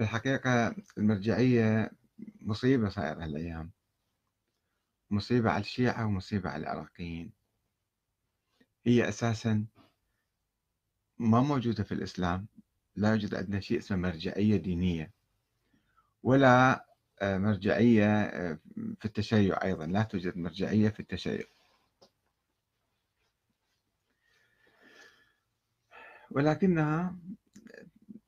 الحقيقة المرجعية مصيبة صايرة هالأيام. مصيبة على الشيعة ومصيبة على العراقيين. هي أساسا ما موجودة في الإسلام. لا يوجد عندنا شيء اسمه مرجعية دينية ولا آه، مرجعية آه، في التشيع أيضا. لا توجد مرجعية في التشيع. ولكنها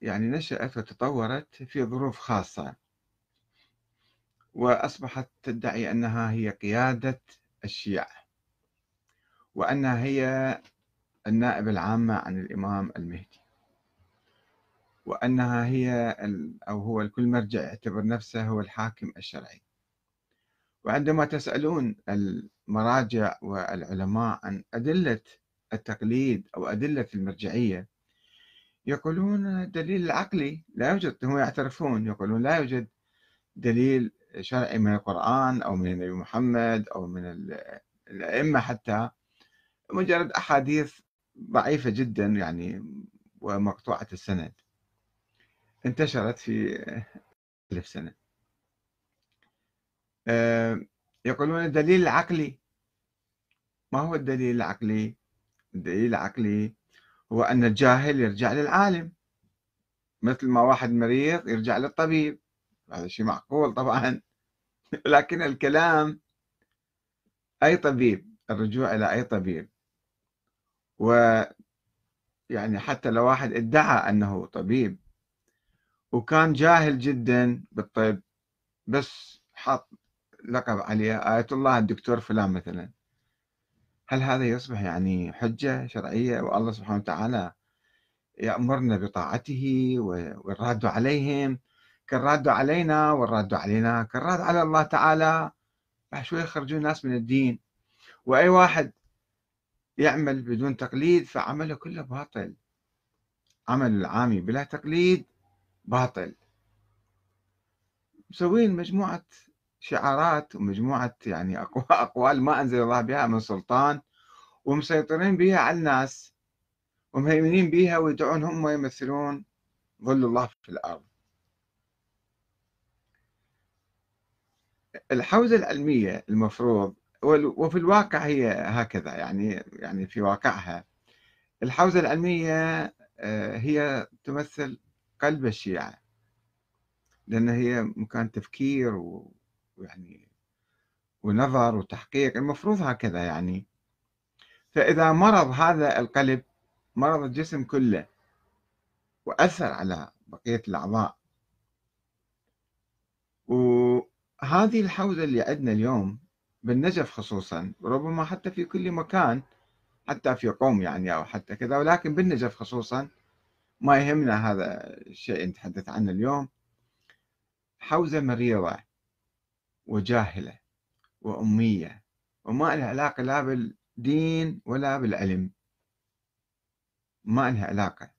يعني نشأت وتطورت في ظروف خاصة؟ وأصبحت تدعي أنها هي قيادة الشيعة وأنها هي النائبة العامة عن الإمام المهدي وأنها هي أو هو الكل مرجع يعتبر نفسه هو الحاكم الشرعي. وعندما تسألون المراجع والعلماء عن أدلة التقليد أو أدلة المرجعية يقولون الدليل العقلي لا يوجد هم يعترفون يقولون لا يوجد دليل شرعي من القرآن أو من النبي محمد أو من الأئمة حتى. مجرد أحاديث ضعيفة جدا يعني ومقطوعة السند. انتشرت في ألف سنة. آه، يقولون الدليل العقلي ما هو الدليل العقلي؟ الدليل العقلي هو أن الجاهل يرجع للعالم. مثل ما واحد مريض يرجع للطبيب. هذا شيء معقول طبعا. لكن الكلام أي طبيب الرجوع إلى أي طبيب. و يعني حتى لو واحد ادعى أنه طبيب وكان جاهل جدا بالطب بس حط لقب عليه آية الله الدكتور فلان مثلا. هل هذا يصبح يعني حجة شرعية والله سبحانه وتعالى يأمرنا بطاعته والراد عليهم؟ كالراد علينا والراد علينا كالراد على الله تعالى. راح شوي يخرجون ناس من الدين. وأي واحد يعمل بدون تقليد فعمله كله باطل. عمل العامي بلا تقليد باطل. مسوين مجموعة شعارات ومجموعة يعني أقوال ما أنزل الله بها من سلطان ومسيطرين بها على الناس ومهيمنين بها ويدعون هم يمثلون ظل الله في الأرض. الحوزة العلمية المفروض وفي الواقع هي هكذا يعني يعني في واقعها. الحوزة العلمية آه، هي تمثل قلب الشيعة لأن هي مكان تفكير ويعني ونظر وتحقيق المفروض هكذا يعني. فإذا مرض هذا القلب مرض الجسم كله وأثر على بقية الأعضاء. وهذه الحوزة اللي عندنا اليوم بالنجف خصوصا وربما حتى في كل مكان حتى في قوم يعني أو حتى كذا ولكن بالنجف خصوصا ما يهمنا هذا الشيء نتحدث عنه اليوم. حوزة مريضة. وجاهلة وأمية وما لها علاقة لا بالدين ولا بالعلم. ما لها علاقة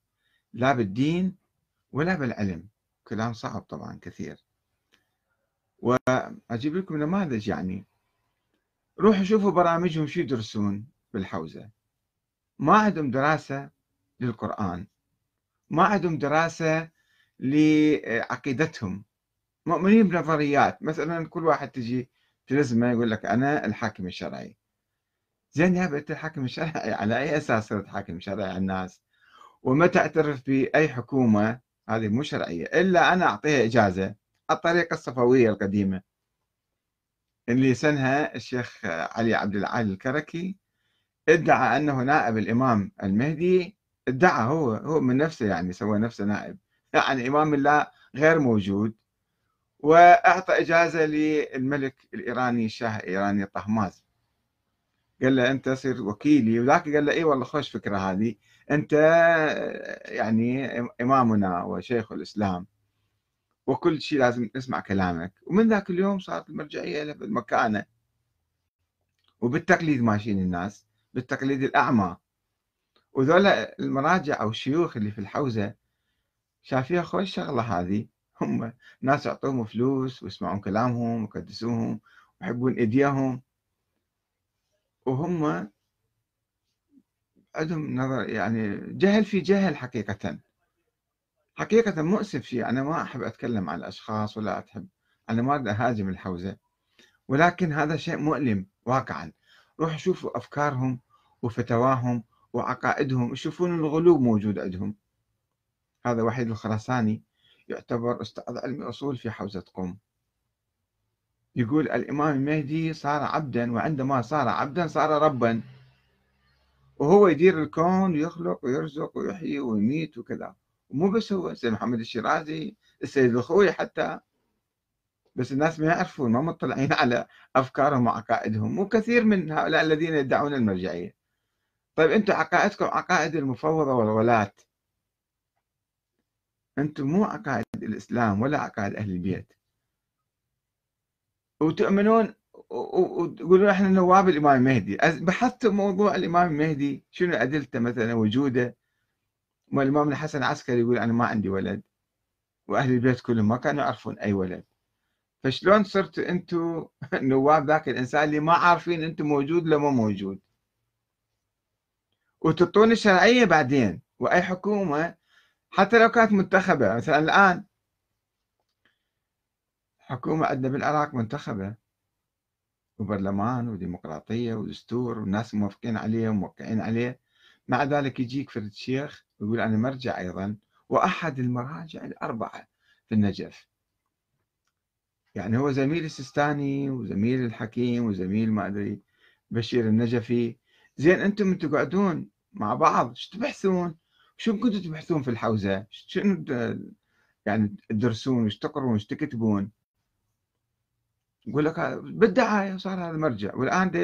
لا بالدين ولا بالعلم. كلام صعب طبعا كثير. وأجيب لكم نماذج يعني. روحوا شوفوا برامجهم شو يدرسون بالحوزة. ما عندهم دراسة للقرآن. ما عندهم دراسة لعقيدتهم. مؤمنين بنظريات. مثلا كل واحد تجي تلزمه يقول لك أنا الحاكم الشرعي. زين يا أنت الحاكم الشرعي على أي أساس صرت حاكم شرعي على الناس؟ وما تعترف بأي حكومة هذه مو شرعية إلا أنا أعطيها إجازة الطريقة الصفوية القديمة. اللي سنها الشيخ علي عبد العال الكركي ادعى أنه نائب الإمام المهدي ادعى هو هو من نفسه يعني سوى نفسه نائب. يعني إمام الله غير موجود. وأعطى إجازة للملك الإيراني الشاه الإيراني طهماز. قال له أنت صير وكيلي وذاك قال له إي والله خوش فكرة هذه. أنت يعني إمامنا وشيخ الإسلام وكل شيء لازم نسمع كلامك. ومن ذاك اليوم صارت المرجعية له بالمكانة وبالتقليد ماشيين الناس بالتقليد الأعمى. وذولا المراجع أو الشيوخ اللي في الحوزة شافيها خوش شغلة هذه. هم ناس يعطوهم فلوس ويسمعون كلامهم ويقدسوهم ويحبون إيديهم. وهم عندهم نظر يعني جهل في جهل حقيقة. حقيقة مؤسف شيء أنا ما أحب أتكلم عن الأشخاص ولا أحب أنا ما أريد أهاجم الحوزة. ولكن هذا شيء مؤلم واقعا. روحوا شوفوا أفكارهم وفتواهم وعقائدهم. يشوفون الغلو موجود عندهم. هذا وحيد الخراساني. يعتبر أستاذ علم أصول في حوزة قم. يقول الإمام المهدي صار عبدا وعندما صار عبدا صار ربا. وهو يدير الكون ويخلق ويرزق ويحيي ويميت وكذا. ومو بس هو السيد محمد الشيرازي السيد الخوي حتى. بس الناس ما يعرفون ما مطلعين على أفكارهم وعقائدهم. مو كثير من هؤلاء الذين يدعون المرجعية. طيب أنتم عقائدكم عقائد المفوضة والولاة أنتم مو عقائد الإسلام ولا عقائد أهل البيت. وتؤمنون وتقولون إحنا نواب الإمام المهدي بحثت موضوع الإمام المهدي شنو أدلته مثلا وجوده؟ والامام الحسن العسكري يقول أنا ما عندي ولد وأهل البيت كلهم ما كانوا يعرفون أي ولد. فشلون صرتوا أنتم نواب ذاك الإنسان اللي ما عارفين أنتم موجود ولا مو موجود؟ وتعطون الشرعيه بعدين وأي حكومة حتى لو كانت منتخبة مثلا الآن حكومة عندنا بالعراق منتخبة وبرلمان وديمقراطية ودستور والناس موافقين عليه وموقعين عليه. مع ذلك يجيك فرد شيخ ويقول أنا مرجع أيضا وأحد المراجع الأربعة في النجف. يعني هو زميل السيستاني وزميل الحكيم وزميل ما أدري بشير النجفي. زين أنتم تقعدون مع بعض إيش تبحثون؟ شو كنتوا تبحثون في الحوزة؟ شنو يعني تدرسون إيش تقرون إيش تكتبون؟ يقول لك بالدعاية صار هذا مرجع والآن